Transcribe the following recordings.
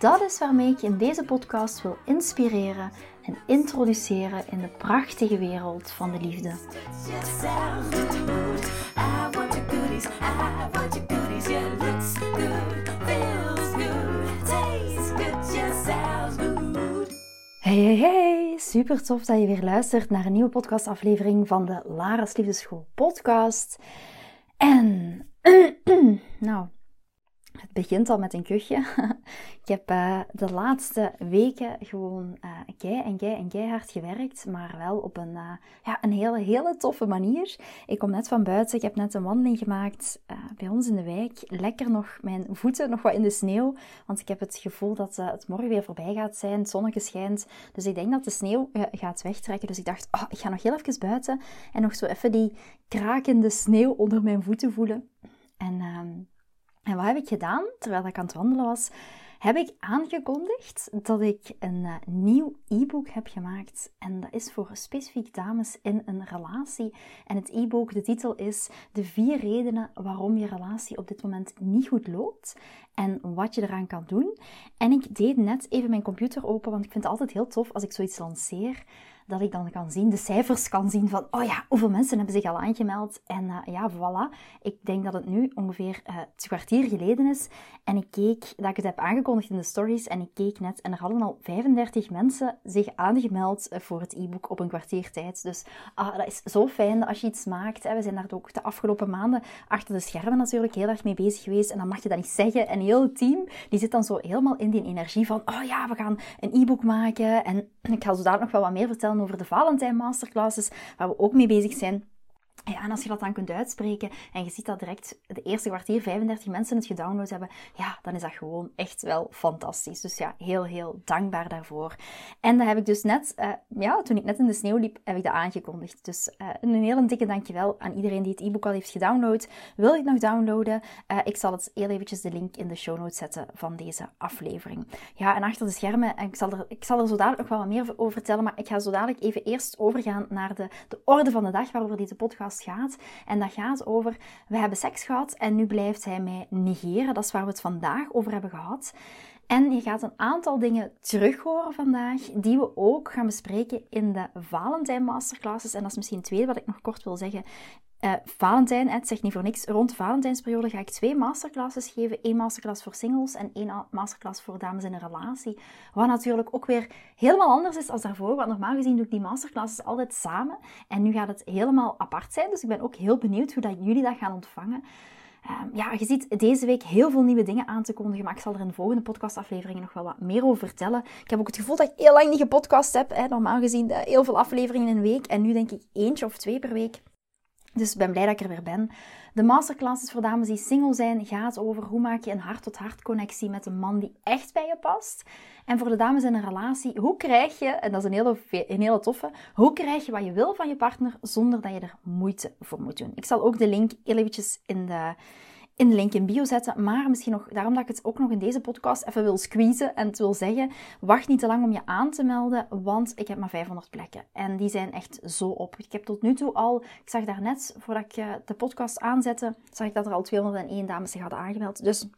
Dat is waarmee ik je in deze podcast wil inspireren en introduceren in de prachtige wereld van de liefde. Hey, hey, hey! Super tof dat je weer luistert naar een nieuwe podcastaflevering van de Lara's Liefdeschool podcast. En, nou, het begint al met een kuchje. ik heb uh, de laatste weken gewoon uh, kei en kei en keihard gewerkt, maar wel op een, uh, ja, een hele, hele toffe manier. Ik kom net van buiten, ik heb net een wandeling gemaakt bij ons in de wijk. Lekker nog mijn voeten nog wat in de sneeuw, want ik heb het gevoel dat het morgen weer voorbij gaat zijn. Het zonnetje schijnt, dus ik denk dat de sneeuw gaat wegtrekken. Dus ik dacht, oh, ik ga nog heel even buiten en nog zo even die krakende sneeuw onder mijn voeten voelen. En... En wat heb ik gedaan terwijl ik aan het wandelen was? Heb ik aangekondigd dat ik een uh, nieuw e-book heb gemaakt. En dat is voor specifiek dames in een relatie. En het e-book, de titel is De vier redenen waarom je relatie op dit moment niet goed loopt. En wat je eraan kan doen. En ik deed net even mijn computer open, want ik vind het altijd heel tof als ik zoiets lanceer dat ik dan kan zien, de cijfers kan zien van, oh ja, hoeveel mensen hebben zich al aangemeld. En uh, ja, voilà. Ik denk dat het nu ongeveer uh, het kwartier geleden is. En ik keek, dat ik het heb aangekondigd in de stories, en ik keek net en er hadden al 35 mensen zich aangemeld eh, voor het e-book op een kwartier tijd. Dus ah, dat is zo fijn als je iets maakt. Hè. We zijn daar ook de afgelopen maanden achter de schermen natuurlijk heel erg mee bezig geweest. En dan mag je dat niet zeggen. En heel het team, die zit dan zo helemaal in die energie van, oh ja, we gaan een e-book maken. En ik ga zo daar nog wel wat meer vertellen over de Valentijn Masterclasses, waar we ook mee bezig zijn. Ja, en als je dat dan kunt uitspreken en je ziet dat direct de eerste kwartier 35 mensen het gedownload hebben, ja, dan is dat gewoon echt wel fantastisch. Dus ja, heel, heel dankbaar daarvoor. En dat heb ik dus net, uh, ja, toen ik net in de sneeuw liep, heb ik dat aangekondigd. Dus uh, een hele dikke dankjewel aan iedereen die het e-book al heeft gedownload. Wil je het nog downloaden? Uh, ik zal het heel eventjes de link in de show notes zetten van deze aflevering. Ja, en achter de schermen, en ik zal er, ik zal er zo dadelijk nog wel wat meer over vertellen, maar ik ga zo dadelijk even eerst overgaan naar de, de orde van de dag waarover deze podcast gaat. En dat gaat over, we hebben seks gehad en nu blijft hij mij negeren. Dat is waar we het vandaag over hebben gehad. En je gaat een aantal dingen terug horen vandaag, die we ook gaan bespreken in de Valentijn Masterclasses. En dat is misschien het tweede wat ik nog kort wil zeggen. Uh, Valentijn, het zegt niet voor niks. Rond de Valentijnsperiode ga ik twee masterclasses geven. Eén masterclass voor singles en één masterclass voor dames in een relatie. Wat natuurlijk ook weer helemaal anders is als daarvoor. Want normaal gezien doe ik die masterclasses altijd samen. En nu gaat het helemaal apart zijn. Dus ik ben ook heel benieuwd hoe dat jullie dat gaan ontvangen. Uh, ja, je ziet deze week heel veel nieuwe dingen aan te kondigen, maar ik zal er in de volgende podcastafleveringen nog wel wat meer over vertellen. Ik heb ook het gevoel dat ik heel lang niet gepodcast heb. Hè. Normaal gezien uh, heel veel afleveringen in een week en nu denk ik eentje of twee per week. Dus ik ben blij dat ik er weer ben. De masterclasses voor dames die single zijn gaat over hoe maak je een hart-tot-hart connectie met een man die echt bij je past. En voor de dames in een relatie, hoe krijg je, en dat is een hele, hele toffe, hoe krijg je wat je wil van je partner zonder dat je er moeite voor moet doen. Ik zal ook de link heel eventjes in de, in de link in bio zetten. Maar misschien nog, daarom dat ik het ook nog in deze podcast even wil squeezen en het wil zeggen, wacht niet te lang om je aan te melden, want ik heb maar 500 plekken. En die zijn echt zo op. Ik heb tot nu toe al, ik zag daar net, voordat ik eh, de podcast aanzette, zag ik dat er al 201 dames zich hadden aangemeld. Dus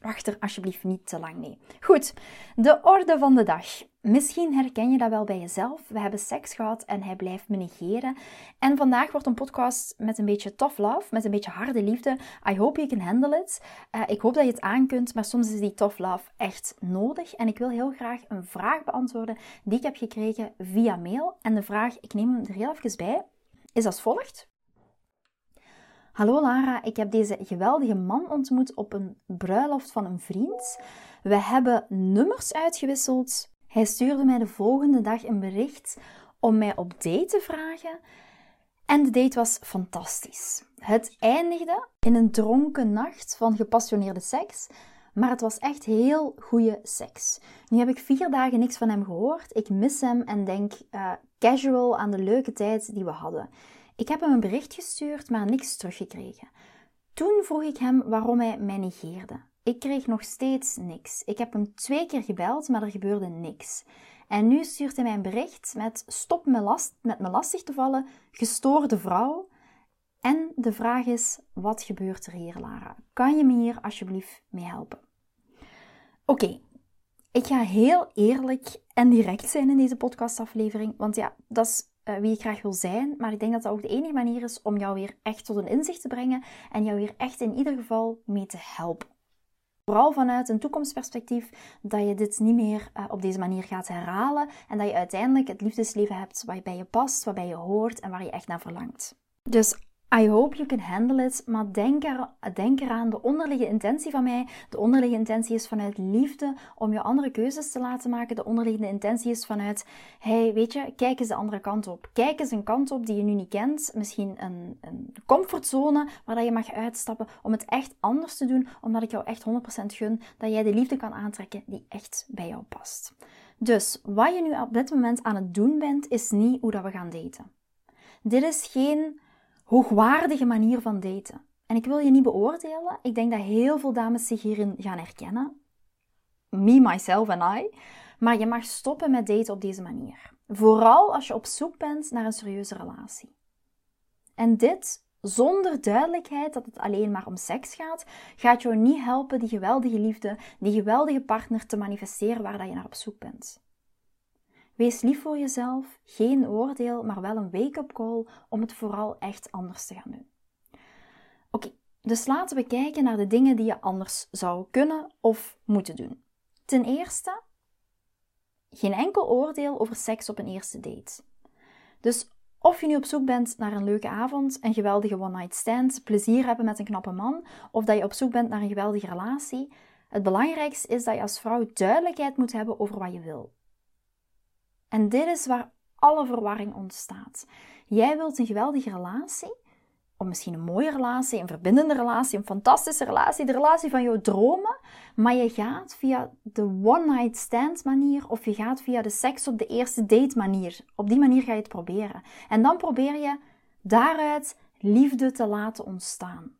Wacht er alsjeblieft niet te lang mee. Goed, de orde van de dag. Misschien herken je dat wel bij jezelf. We hebben seks gehad en hij blijft me negeren. En vandaag wordt een podcast met een beetje tough love, met een beetje harde liefde. I hope you can handle it. Uh, ik hoop dat je het aan kunt, maar soms is die tough love echt nodig. En ik wil heel graag een vraag beantwoorden die ik heb gekregen via mail. En de vraag, ik neem hem er heel even bij, is als volgt. Hallo Lara, ik heb deze geweldige man ontmoet op een bruiloft van een vriend. We hebben nummers uitgewisseld. Hij stuurde mij de volgende dag een bericht om mij op date te vragen. En de date was fantastisch. Het eindigde in een dronken nacht van gepassioneerde seks, Maar het was echt heel goede seks. Nu heb ik vier dagen niks van hem gehoord. Ik mis hem en denk uh, casual aan de leuke tijd die we hadden. Ik heb hem een bericht gestuurd, maar niks teruggekregen. Toen vroeg ik hem waarom hij mij negeerde. Ik kreeg nog steeds niks. Ik heb hem twee keer gebeld, maar er gebeurde niks. En nu stuurt hij mij een bericht met stop me, last, met me lastig te vallen, gestoorde vrouw. En de vraag is, wat gebeurt er hier, Lara? Kan je me hier alsjeblieft mee helpen? Oké, ik ga heel eerlijk en direct zijn in deze podcastaflevering, want ja, dat is uh, wie ik graag wil zijn. Maar ik denk dat dat ook de enige manier is om jou weer echt tot een inzicht te brengen en jou weer echt in ieder geval mee te helpen. Vooral vanuit een toekomstperspectief dat je dit niet meer uh, op deze manier gaat herhalen en dat je uiteindelijk het liefdesleven hebt waarbij je past, waarbij je hoort en waar je echt naar verlangt. Dus I hope you can handle it, maar denk, denk eraan, de onderliggende intentie van mij, de onderliggende intentie is vanuit liefde om je andere keuzes te laten maken. De onderliggende intentie is vanuit, hey, weet je, kijk eens de andere kant op. Kijk eens een kant op die je nu niet kent, misschien een, een comfortzone waar dat je mag uitstappen om het echt anders te doen, omdat ik jou echt 100% gun dat jij de liefde kan aantrekken die echt bij jou past. Dus wat je nu op dit moment aan het doen bent, is niet hoe dat we gaan daten. Dit is geen hoogwaardige manier van daten. En ik wil je niet beoordelen. Ik denk dat heel veel dames zich hierin gaan herkennen. Me, myself en I. Maar je mag stoppen met daten op deze manier. Vooral als je op zoek bent naar een serieuze relatie. En dit zonder duidelijkheid dat het alleen maar om seks gaat, gaat jou niet helpen die geweldige liefde, die geweldige partner te manifesteren waar dat je naar op zoek bent. Wees lief voor jezelf, geen oordeel, maar wel een wake-up call om het vooral echt anders te gaan doen. Oké, dus laten we kijken naar de dingen die je anders zou kunnen of moeten doen. Ten eerste, geen enkel oordeel over seks op een eerste date. Dus of je nu op zoek bent naar een leuke avond, een geweldige one-night stand, plezier hebben met een knappe man, of dat je op zoek bent naar een geweldige relatie, het belangrijkste is dat je als vrouw duidelijkheid moet hebben over wat je wil. En dit is waar alle verwarring ontstaat. Jij wilt een geweldige relatie, of misschien een mooie relatie, een verbindende relatie, een fantastische relatie, de relatie van jouw dromen, maar je gaat via de one-night stand manier of je gaat via de seks op de eerste date manier. Op die manier ga je het proberen. En dan probeer je daaruit liefde te laten ontstaan.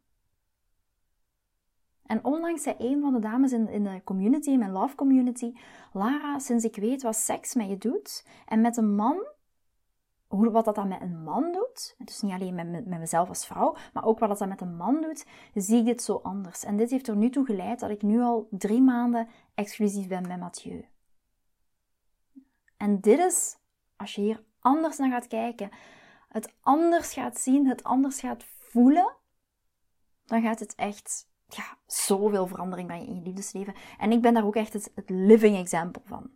En onlangs zei een van de dames in, in de community, in mijn love community, Lara, sinds ik weet wat seks met je doet en met een man, hoe, wat dat dan met een man doet, dus niet alleen met, met, met mezelf als vrouw, maar ook wat dat dan met een man doet, zie ik dit zo anders. En dit heeft er nu toe geleid dat ik nu al drie maanden exclusief ben met Mathieu. En dit is, als je hier anders naar gaat kijken, het anders gaat zien, het anders gaat voelen, dan gaat het echt ja, zoveel verandering brengen in je liefdesleven. En ik ben daar ook echt het, het living example van.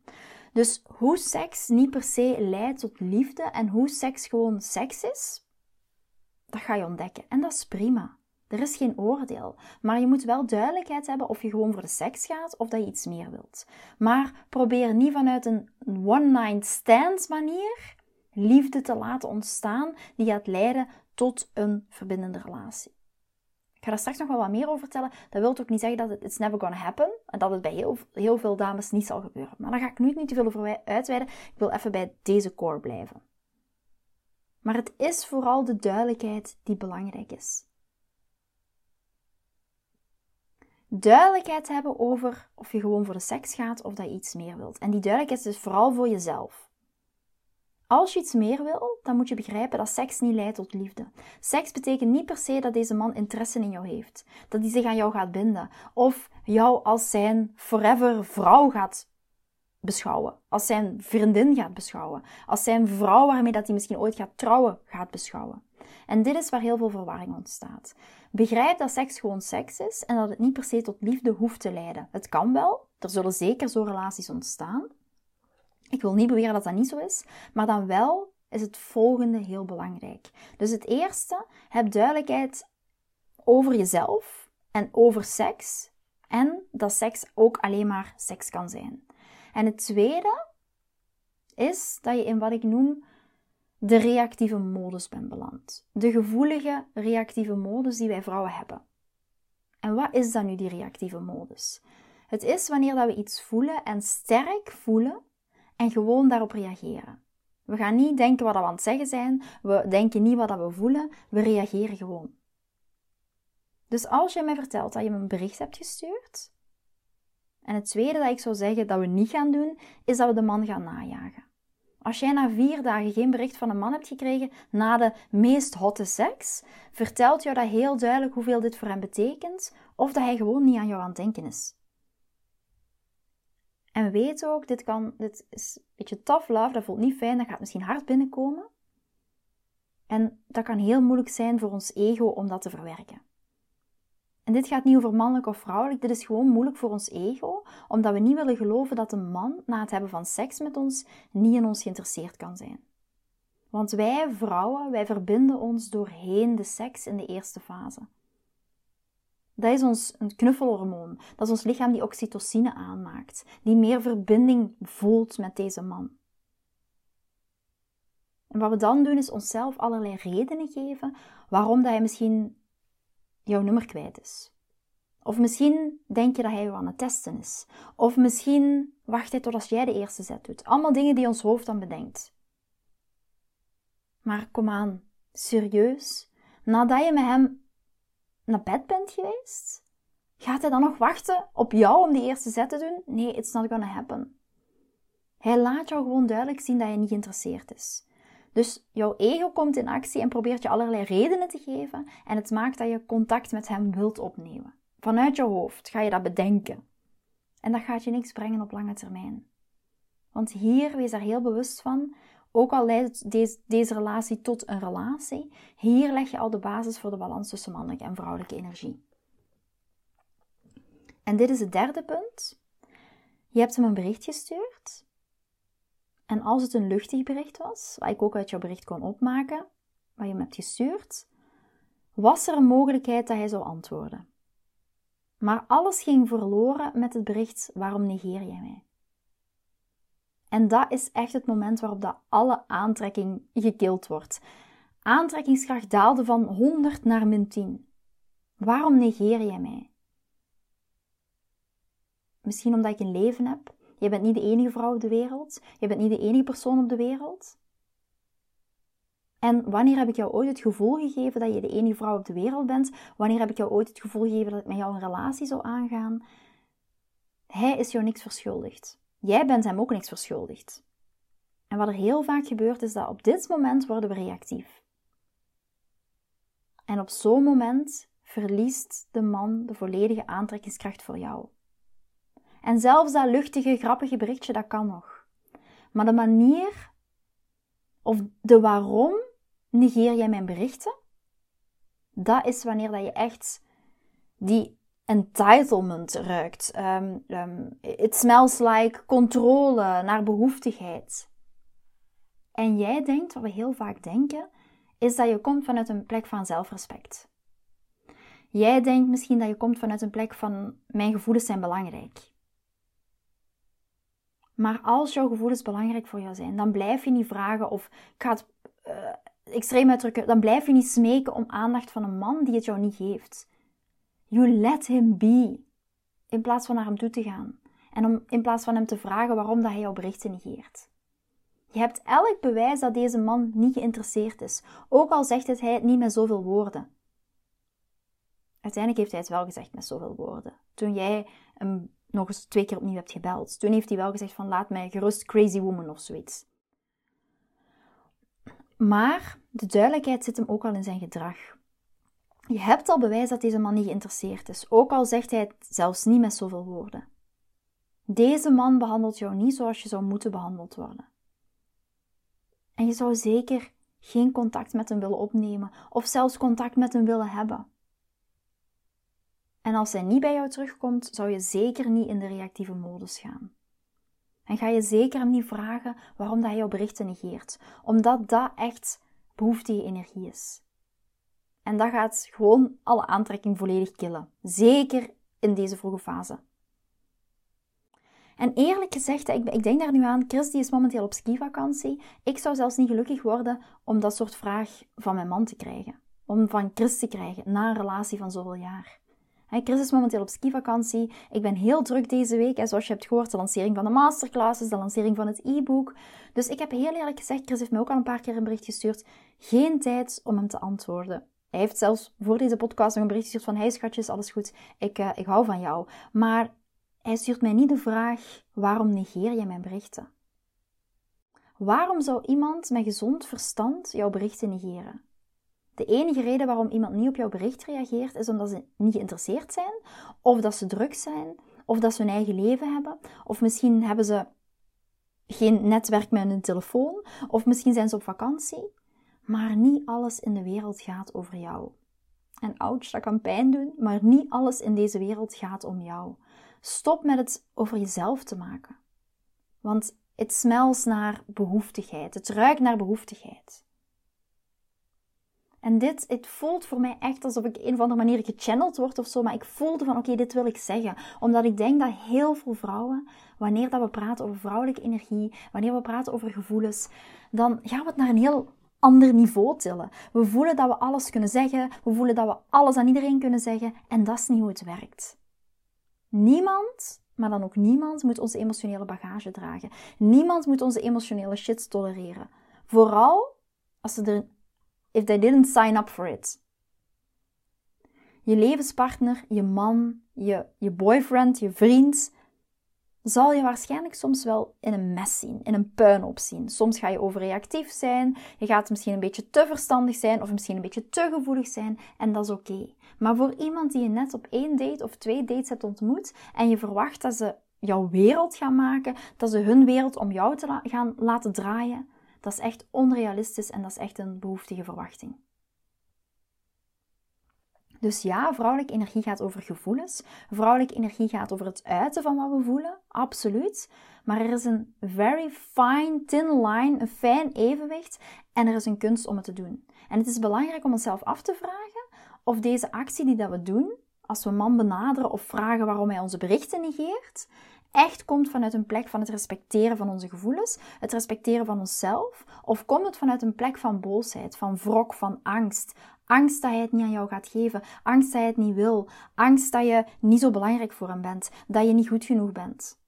Dus hoe seks niet per se leidt tot liefde en hoe seks gewoon seks is, dat ga je ontdekken. En dat is prima. Er is geen oordeel. Maar je moet wel duidelijkheid hebben of je gewoon voor de seks gaat of dat je iets meer wilt. Maar probeer niet vanuit een one-night stand manier liefde te laten ontstaan die gaat leiden tot een verbindende relatie. Ik ga daar straks nog wel wat meer over vertellen. Dat wil ook niet zeggen dat het it's never gonna happen. En dat het bij heel, heel veel dames niet zal gebeuren. Maar daar ga ik nu niet te veel over uitweiden. Ik wil even bij deze core blijven. Maar het is vooral de duidelijkheid die belangrijk is. Duidelijkheid hebben over of je gewoon voor de seks gaat of dat je iets meer wilt. En die duidelijkheid is vooral voor jezelf. Als je iets meer wil, dan moet je begrijpen dat seks niet leidt tot liefde. Seks betekent niet per se dat deze man interesse in jou heeft, dat hij zich aan jou gaat binden, of jou als zijn forever vrouw gaat beschouwen, als zijn vriendin gaat beschouwen, als zijn vrouw waarmee dat hij misschien ooit gaat trouwen gaat beschouwen. En dit is waar heel veel verwarring ontstaat. Begrijp dat seks gewoon seks is en dat het niet per se tot liefde hoeft te leiden. Het kan wel, er zullen zeker zo relaties ontstaan, ik wil niet beweren dat dat niet zo is, maar dan wel is het volgende heel belangrijk. Dus het eerste, heb duidelijkheid over jezelf en over seks en dat seks ook alleen maar seks kan zijn. En het tweede is dat je in wat ik noem de reactieve modus bent beland. De gevoelige reactieve modus die wij vrouwen hebben. En wat is dan nu die reactieve modus? Het is wanneer dat we iets voelen en sterk voelen en gewoon daarop reageren. We gaan niet denken wat we aan het zeggen zijn, we denken niet wat we voelen, we reageren gewoon. Dus als je mij vertelt dat je me een bericht hebt gestuurd, en het tweede dat ik zou zeggen dat we niet gaan doen, is dat we de man gaan najagen. Als jij na vier dagen geen bericht van een man hebt gekregen na de meest hotte seks, vertelt jou dat heel duidelijk hoeveel dit voor hem betekent, of dat hij gewoon niet aan jou aan het denken is. En weet ook, dit, kan, dit is een beetje tough love, dat voelt niet fijn, dat gaat misschien hard binnenkomen. En dat kan heel moeilijk zijn voor ons ego om dat te verwerken. En dit gaat niet over mannelijk of vrouwelijk, dit is gewoon moeilijk voor ons ego, omdat we niet willen geloven dat een man na het hebben van seks met ons niet in ons geïnteresseerd kan zijn. Want wij vrouwen, wij verbinden ons doorheen de seks in de eerste fase. Dat is ons een knuffelhormoon. Dat is ons lichaam die oxytocine aanmaakt, die meer verbinding voelt met deze man. En wat we dan doen is onszelf allerlei redenen geven waarom dat hij misschien jouw nummer kwijt is. Of misschien denk je dat hij jou aan het testen is. Of misschien wacht hij tot als jij de eerste zet doet. Allemaal dingen die ons hoofd dan bedenkt. Maar kom aan, serieus? Nadat je met hem naar bed bent geweest, gaat hij dan nog wachten op jou om die eerste zet te doen? Nee, it's not gonna happen. Hij laat jou gewoon duidelijk zien dat hij niet geïnteresseerd is. Dus jouw ego komt in actie en probeert je allerlei redenen te geven en het maakt dat je contact met hem wilt opnemen. Vanuit je hoofd ga je dat bedenken. En dat gaat je niks brengen op lange termijn. Want hier, wees daar heel bewust van, ook al leidt deze, deze relatie tot een relatie, hier leg je al de basis voor de balans tussen mannelijke en vrouwelijke energie. En dit is het derde punt. Je hebt hem een bericht gestuurd en als het een luchtig bericht was, wat ik ook uit jouw bericht kon opmaken, wat je me hebt gestuurd, was er een mogelijkheid dat hij zou antwoorden. Maar alles ging verloren met het bericht: waarom negeer jij mij? En dat is echt het moment waarop dat alle aantrekking gekild wordt. Aantrekkingskracht daalde van 100 naar min 10. Waarom negeer jij mij? Misschien omdat ik een leven heb, je bent niet de enige vrouw op de wereld. Je bent niet de enige persoon op de wereld. En wanneer heb ik jou ooit het gevoel gegeven dat je de enige vrouw op de wereld bent? Wanneer heb ik jou ooit het gevoel gegeven dat ik met jou een relatie zou aangaan? Hij is jou niks verschuldigd. Jij bent hem ook niks verschuldigd. En wat er heel vaak gebeurt is dat op dit moment worden we reactief. En op zo'n moment verliest de man de volledige aantrekkingskracht voor jou. En zelfs dat luchtige, grappige berichtje, dat kan nog. Maar de manier of de waarom negeer jij mijn berichten? Dat is wanneer dat je echt die entitlement ruikt. Um, um, it smells like controle naar behoeftigheid. En jij denkt, wat we heel vaak denken, is dat je komt vanuit een plek van zelfrespect. Jij denkt misschien dat je komt vanuit een plek van mijn gevoelens zijn belangrijk. Maar als jouw gevoelens belangrijk voor jou zijn, dan blijf je niet vragen of ik ga het uh, extreem uitdrukken, dan blijf je niet smeken om aandacht van een man die het jou niet geeft. You let him be. In plaats van naar hem toe te gaan. En om, in plaats van hem te vragen waarom dat hij jouw berichten negeert. Je hebt elk bewijs dat deze man niet geïnteresseerd is, ook al zegt het hij het niet met zoveel woorden. Uiteindelijk heeft hij het wel gezegd met zoveel woorden. Toen jij hem nog eens twee keer opnieuw hebt gebeld. Toen heeft hij wel gezegd van laat mij gerust crazy woman of zoiets. Maar de duidelijkheid zit hem ook al in zijn gedrag. Je hebt al bewijs dat deze man niet geïnteresseerd is, ook al zegt hij het zelfs niet met zoveel woorden. Deze man behandelt jou niet zoals je zou moeten behandeld worden. En je zou zeker geen contact met hem willen opnemen of zelfs contact met hem willen hebben. En als hij niet bij jou terugkomt, zou je zeker niet in de reactieve modus gaan. En ga je zeker hem niet vragen waarom dat hij jouw berichten negeert, omdat dat echt behoeftige energie is. En dat gaat gewoon alle aantrekking volledig killen, zeker in deze vroege fase. En eerlijk gezegd, ik, ik denk daar nu aan, Chris die is momenteel op skivakantie. Ik zou zelfs niet gelukkig worden om dat soort vraag van mijn man te krijgen. Om van Chris te krijgen na een relatie van zoveel jaar. Chris is momenteel op skivakantie. Ik ben heel druk deze week. En zoals je hebt gehoord, de lancering van de masterclasses, de lancering van het e-book. Dus ik heb heel eerlijk gezegd, Chris heeft me ook al een paar keer een bericht gestuurd. Geen tijd om hem te antwoorden. Hij heeft zelfs voor deze podcast nog een bericht gestuurd van... Hey schatjes, alles goed. Ik, uh, ik hou van jou. Maar hij stuurt mij niet de vraag... Waarom negeer je mijn berichten? Waarom zou iemand met gezond verstand jouw berichten negeren? De enige reden waarom iemand niet op jouw bericht reageert, is omdat ze niet geïnteresseerd zijn, of dat ze druk zijn, of dat ze hun eigen leven hebben, of misschien hebben ze geen netwerk met hun telefoon, of misschien zijn ze op vakantie. Maar niet alles in de wereld gaat over jou. En ouch, dat kan pijn doen, maar niet alles in deze wereld gaat om jou. Stop met het over jezelf te maken. Want het smells naar behoeftigheid. Het ruikt naar behoeftigheid. En dit, het voelt voor mij echt alsof ik een of andere manier gechanneld word of zo. Maar ik voelde van, oké, dit wil ik zeggen. Omdat ik denk dat heel veel vrouwen, wanneer dat we praten over vrouwelijke energie, wanneer we praten over gevoelens, dan gaan we het naar een heel ander niveau tillen. We voelen dat we alles kunnen zeggen. We voelen dat we alles aan iedereen kunnen zeggen. En dat is niet hoe het werkt. Niemand maar dan ook niemand moet onze emotionele bagage dragen. Niemand moet onze emotionele shit tolereren. Vooral als ze er, if they didn't sign up for it. Je levenspartner, je man, je, je boyfriend, je vriend, zal je waarschijnlijk soms wel in een mes zien, in een puinhoop zien. Soms ga je overreactief zijn, je gaat misschien een beetje te verstandig zijn of misschien een beetje te gevoelig zijn en dat is oké. Maar voor iemand die je net op één date of twee dates hebt ontmoet en je verwacht dat ze jouw wereld gaan maken, dat ze hun wereld om jou te gaan laten draaien, dat is echt onrealistisch en dat is echt een behoeftige verwachting. Dus ja, vrouwelijke energie gaat over gevoelens. Vrouwelijke energie gaat over het uiten van wat we voelen, absoluut. Maar er is een very fine, thin line, een fijn evenwicht en er is een kunst om het te doen. En het is belangrijk om onszelf af te vragen of deze actie die dat we doen, als we man benaderen of vragen waarom hij onze berichten negeert, echt komt vanuit een plek van het respecteren van onze gevoelens, het respecteren van onszelf, of komt het vanuit een plek van boosheid, van wrok, van angst, Angst dat hij het niet aan jou gaat geven. Angst dat hij het niet wil. Angst dat je niet zo belangrijk voor hem bent. Dat je niet goed genoeg bent.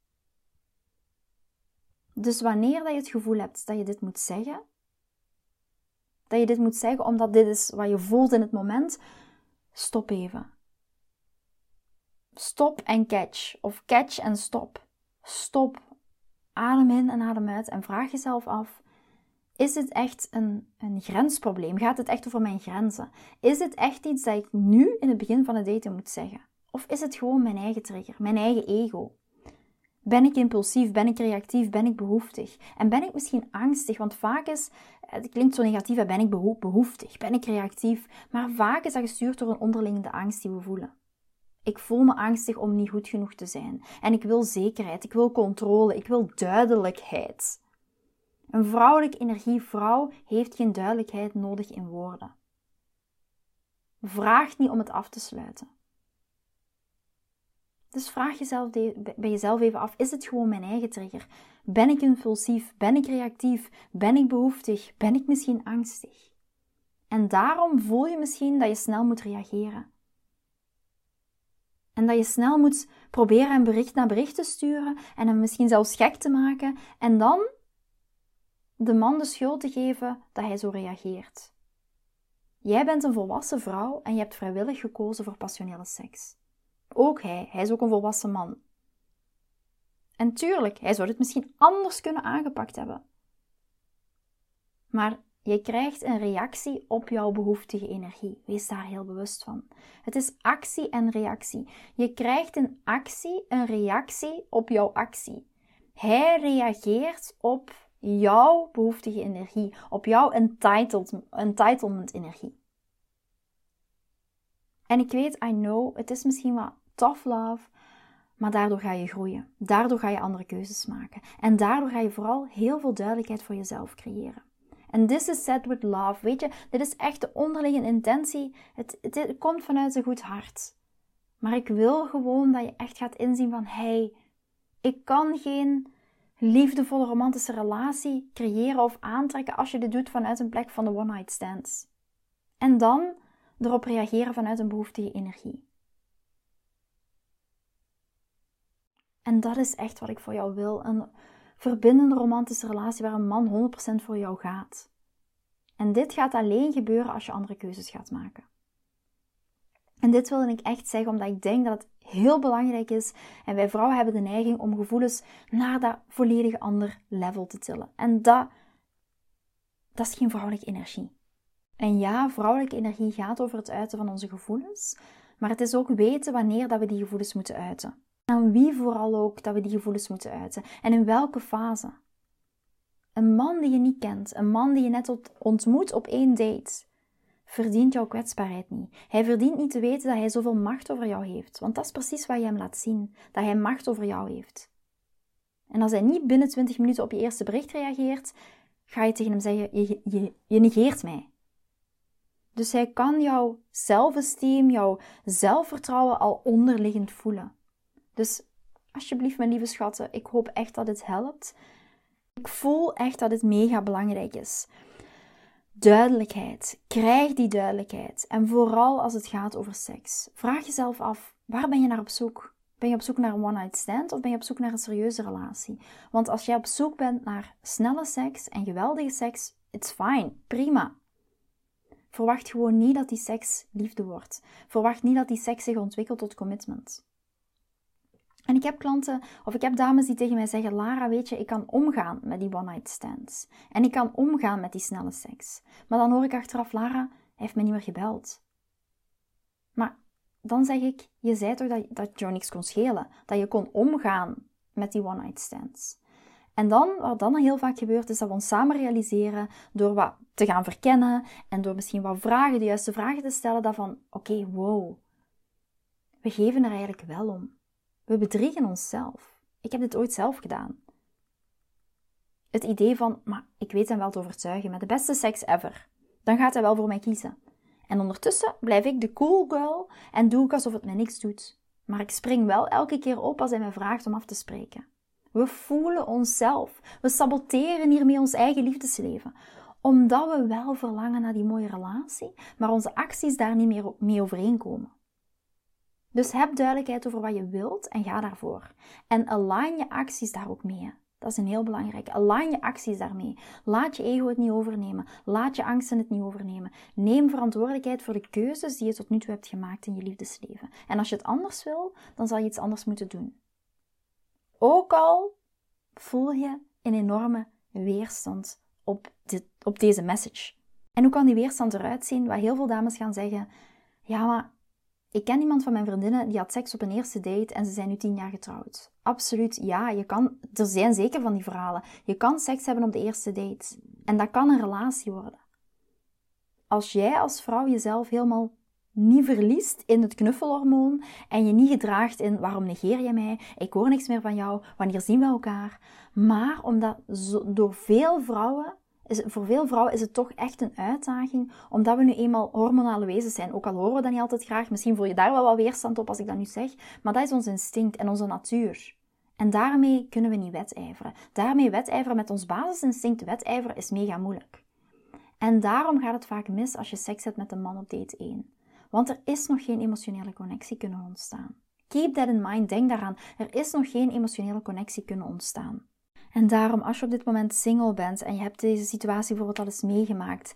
Dus wanneer dat je het gevoel hebt dat je dit moet zeggen, dat je dit moet zeggen omdat dit is wat je voelt in het moment, stop even. Stop en catch. Of catch en stop. Stop. Adem in en adem uit en vraag jezelf af: is het echt een, een grensprobleem? Gaat het echt over mijn grenzen? Is het echt iets dat ik nu in het begin van het daten moet zeggen? Of is het gewoon mijn eigen trigger, mijn eigen ego? Ben ik impulsief? Ben ik reactief? Ben ik behoeftig? En ben ik misschien angstig? Want vaak is, het klinkt zo negatief, ben ik behoeftig? Ben ik reactief? Maar vaak is dat gestuurd door een onderliggende angst die we voelen. Ik voel me angstig om niet goed genoeg te zijn. En ik wil zekerheid, ik wil controle, ik wil duidelijkheid. Een vrouwelijke energievrouw heeft geen duidelijkheid nodig in woorden. Vraag niet om het af te sluiten. Dus vraag jezelf bij jezelf even af: is het gewoon mijn eigen trigger? Ben ik impulsief? Ben ik reactief? Ben ik behoeftig? Ben ik misschien angstig? En daarom voel je misschien dat je snel moet reageren. En dat je snel moet proberen een bericht naar bericht te sturen en hem misschien zelfs gek te maken. En dan de man de schuld te geven dat hij zo reageert. Jij bent een volwassen vrouw en je hebt vrijwillig gekozen voor passionele seks. Ook hij, hij is ook een volwassen man. En tuurlijk, hij zou het misschien anders kunnen aangepakt hebben. Maar je krijgt een reactie op jouw behoeftige energie. Wees daar heel bewust van. Het is actie en reactie. Je krijgt een actie, een reactie op jouw actie. Hij reageert op jouw behoeftige energie, op jouw entitlement energie. En ik weet, I know, het is misschien wat tough love, maar daardoor ga je groeien. Daardoor ga je andere keuzes maken. En daardoor ga je vooral heel veel duidelijkheid voor jezelf creëren. En this is said with love. Weet je, dit is echt de onderliggende intentie. Het, het, komt vanuit een goed hart. Maar ik wil gewoon dat je echt gaat inzien van, hey, ik kan geen liefdevolle romantische relatie creëren of aantrekken als je dit doet vanuit een plek van de one-night stands. En dan erop reageren vanuit een behoeftige energie. En dat is echt wat ik voor jou wil: een verbindende romantische relatie waar een man 100% voor jou gaat. En dit gaat alleen gebeuren als je andere keuzes gaat maken. En dit wilde ik echt zeggen omdat ik denk dat het heel belangrijk is. En wij vrouwen hebben de neiging om gevoelens naar dat volledig ander level te tillen. En dat, dat is geen vrouwelijke energie. En ja, vrouwelijke energie gaat over het uiten van onze gevoelens. Maar het is ook weten wanneer dat we die gevoelens moeten uiten. En wie vooral ook dat we die gevoelens moeten uiten. En in welke fase. Een man die je niet kent, een man die je net ontmoet op één date, verdient jouw kwetsbaarheid niet. Hij verdient niet te weten dat hij zoveel macht over jou heeft. Want dat is precies wat je hem laat zien: dat hij macht over jou heeft. En als hij niet binnen 20 minuten op je eerste bericht reageert, ga je tegen hem zeggen: Je, je, je negeert mij. Dus hij kan jouw zelfesteem, jouw zelfvertrouwen al onderliggend voelen. Dus alsjeblieft, mijn lieve schatten, ik hoop echt dat het helpt. Ik voel echt dat het mega belangrijk is. Duidelijkheid. Krijg die duidelijkheid. En vooral als het gaat over seks. Vraag jezelf af, waar ben je naar op zoek? Ben je op zoek naar een one-night stand of ben je op zoek naar een serieuze relatie? Want als jij op zoek bent naar snelle seks en geweldige seks, it's fine, prima. Verwacht gewoon niet dat die seks liefde wordt. Verwacht niet dat die seks zich ontwikkelt tot commitment. En ik heb klanten, of ik heb dames die tegen mij zeggen: Lara, weet je, ik kan omgaan met die one-night stands. En ik kan omgaan met die snelle seks. Maar dan hoor ik achteraf: Lara, hij heeft me niet meer gebeld. Maar dan zeg ik: Je zei toch dat, dat jou niks kon schelen? Dat je kon omgaan met die one-night stands. En dan, wat dan heel vaak gebeurt, is dat we ons samen realiseren door wat te gaan verkennen en door misschien wat vragen, de juiste vragen te stellen, dat van, oké, wow, we geven er eigenlijk wel om. We bedriegen onszelf. Ik heb dit ooit zelf gedaan. Het idee van, maar ik weet hem wel te overtuigen met de beste seks ever. Dan gaat hij wel voor mij kiezen. En ondertussen blijf ik de cool girl en doe ik alsof het mij niks doet. Maar ik spring wel elke keer op als hij mij vraagt om af te spreken. We voelen onszelf. We saboteren hiermee ons eigen liefdesleven. Omdat we wel verlangen naar die mooie relatie, maar onze acties daar niet meer mee overeenkomen. Dus heb duidelijkheid over wat je wilt en ga daarvoor. En align je acties daar ook mee. Dat is een heel belangrijk. Align je acties daarmee. Laat je ego het niet overnemen. Laat je angsten het niet overnemen. Neem verantwoordelijkheid voor de keuzes die je tot nu toe hebt gemaakt in je liefdesleven. En als je het anders wil, dan zal je iets anders moeten doen. Ook al voel je een enorme weerstand op, dit, op deze message. En hoe kan die weerstand eruit zien? Waar heel veel dames gaan zeggen: Ja, maar ik ken iemand van mijn vriendinnen die had seks op een eerste date en ze zijn nu tien jaar getrouwd. Absoluut, ja, je kan, er zijn zeker van die verhalen. Je kan seks hebben op de eerste date. En dat kan een relatie worden. Als jij als vrouw jezelf helemaal niet verliest in het knuffelhormoon en je niet gedraagt in waarom negeer je mij, ik hoor niks meer van jou, wanneer zien we elkaar, maar omdat door veel vrouwen is, voor veel vrouwen is het toch echt een uitdaging, omdat we nu eenmaal hormonale wezens zijn. Ook al horen we dat niet altijd graag, misschien voel je daar wel wat weerstand op als ik dat nu zeg, maar dat is ons instinct en onze natuur. En daarmee kunnen we niet wedijveren. Daarmee wedijveren met ons basisinstinct wedijveren is mega moeilijk. En daarom gaat het vaak mis als je seks hebt met een man op date 1. Want er is nog geen emotionele connectie kunnen ontstaan. Keep that in mind, denk daaraan. Er is nog geen emotionele connectie kunnen ontstaan. En daarom, als je op dit moment single bent en je hebt deze situatie bijvoorbeeld al eens meegemaakt,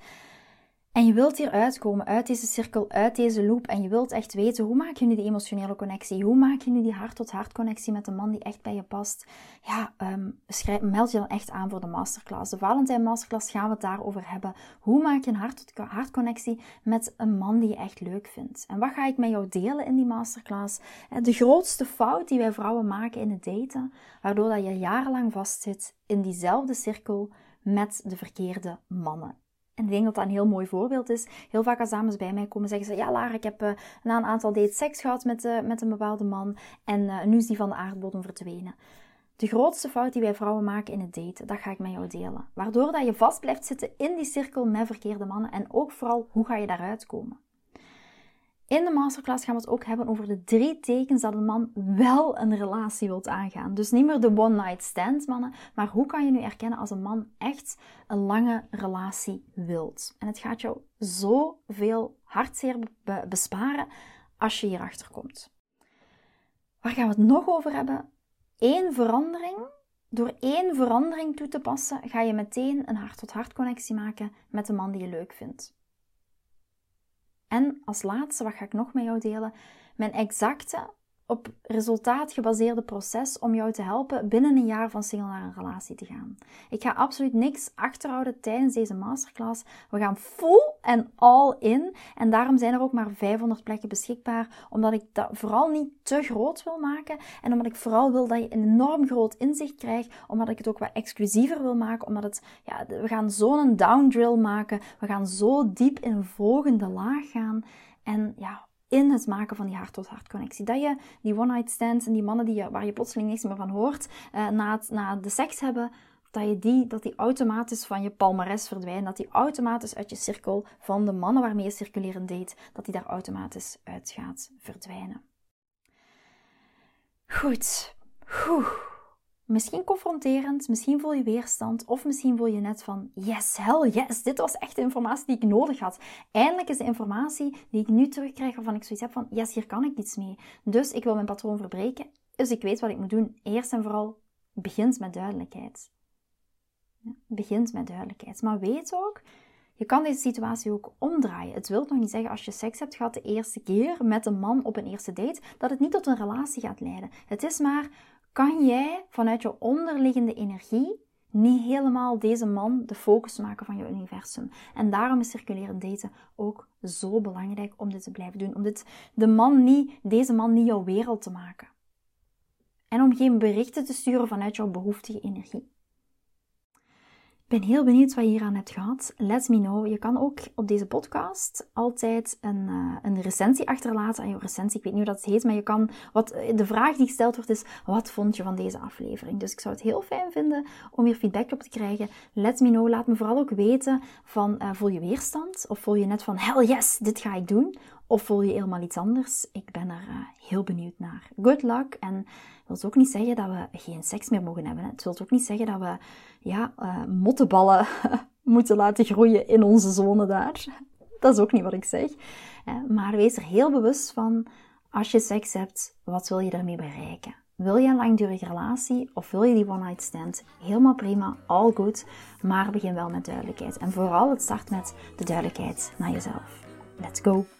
en je wilt hier uitkomen, uit deze cirkel, uit deze loop. En je wilt echt weten, hoe maak je nu die emotionele connectie? Hoe maak je nu die hart-tot-hart connectie met de man die echt bij je past? Ja, schrijf, meld je dan echt aan voor de masterclass. De Valentijn Masterclass gaan we het daarover hebben. Hoe maak je een hart-tot-hart connectie met een man die je echt leuk vindt? En wat ga ik met jou delen in die masterclass? Eh, de grootste fout die wij vrouwen maken in het daten, waardoor dat je jarenlang vastzit in diezelfde cirkel met de verkeerde mannen. En ik denk dat dat een heel mooi voorbeeld is. Heel vaak als dames bij mij komen zeggen ze... Ja, Lara, ik heb uh, na een aantal dates seks gehad met, uh, met een bepaalde man. En uh, nu is die van de aardbodem verdwenen. De grootste fout die wij vrouwen maken in het daten, dat ga ik met jou delen. Waardoor dat je vast blijft zitten in die cirkel met verkeerde mannen. En ook vooral, hoe ga je daaruit komen? In de masterclass gaan we het ook hebben over de drie tekens dat een man wel een relatie wilt aangaan. Dus niet meer de one-night stand mannen, maar hoe kan je nu erkennen als een man echt een lange relatie wilt? En het gaat jou zoveel hartzeer besparen als je hierachter komt. Waar gaan we het nog over hebben? één verandering, door één verandering toe te passen, ga je meteen een hart-tot-hart connectie maken met de man die je leuk vindt. En als laatste, wat ga ik nog met jou delen? Mijn exacte op resultaat gebaseerde proces om jou te helpen binnen een jaar van single naar een relatie te gaan. Ik ga absoluut niks achterhouden tijdens deze masterclass. We gaan full en all in. En daarom zijn er ook maar 500 plekken beschikbaar, omdat ik dat vooral niet te groot wil maken. En omdat ik vooral wil dat je een enorm groot inzicht krijgt, omdat ik het ook wat exclusiever wil maken, omdat het, ja, we gaan zo'n downdrill maken. We gaan zo diep in volgende laag gaan. En ja, in het maken van die hart-tot-hart connectie. Dat je die one-night stands en die mannen die je, waar je plotseling niks meer van hoort, uh, na, na de seks hebben, dat, je die, dat die automatisch van je palmares verdwijnen. Dat die automatisch uit je cirkel van de mannen waarmee je circuleren date, dat die daar automatisch uit gaat verdwijnen. Goed. Oeh. Misschien confronterend, misschien voel je weerstand, of misschien voel je net van yes, hell yes, dit was echt de informatie die ik nodig had. Eindelijk is de informatie die ik nu terugkrijg waarvan ik zoiets heb van yes, hier kan ik iets mee. Dus ik wil mijn patroon verbreken, dus ik weet wat ik moet doen. Eerst en vooral, begint met duidelijkheid. Ja, begint met duidelijkheid. Maar weet ook, je kan deze situatie ook omdraaien. Het wil nog niet zeggen als je seks hebt gehad de eerste keer met een man op een eerste date, dat het niet tot een relatie gaat leiden. Het is maar kan jij vanuit je onderliggende energie niet helemaal deze man de focus maken van je universum. En daarom is circulerend daten ook zo belangrijk om dit te blijven doen. Om dit, de man niet, deze man niet jouw wereld te maken. En om geen berichten te sturen vanuit jouw behoeftige energie. Ik ben heel benieuwd wat je hier aan hebt gehad. Let me know. Je kan ook op deze podcast altijd een, uh, een recensie achterlaten. En je recensie, ik weet niet hoe dat heet, maar je kan... Wat, de vraag die gesteld wordt is, wat vond je van deze aflevering? Dus ik zou het heel fijn vinden om hier feedback op te krijgen. Let me know. Laat me vooral ook weten van, uh, voel je weerstand? Of voel je net van, hell yes, dit ga ik doen? Of voel je helemaal iets anders? Ik ben er uh, heel benieuwd naar. Good luck en wil ook niet zeggen dat we geen seks meer mogen hebben. Het wil ook niet zeggen dat we ja, uh, mottenballen moeten laten groeien in onze zone daar. Dat is ook niet wat ik zeg. Maar wees er heel bewust van, als je seks hebt, wat wil je daarmee bereiken? Wil je een langdurige relatie of wil je die one-night stand? Helemaal prima, all good. Maar begin wel met duidelijkheid. En vooral het start met de duidelijkheid naar jezelf. Let's go!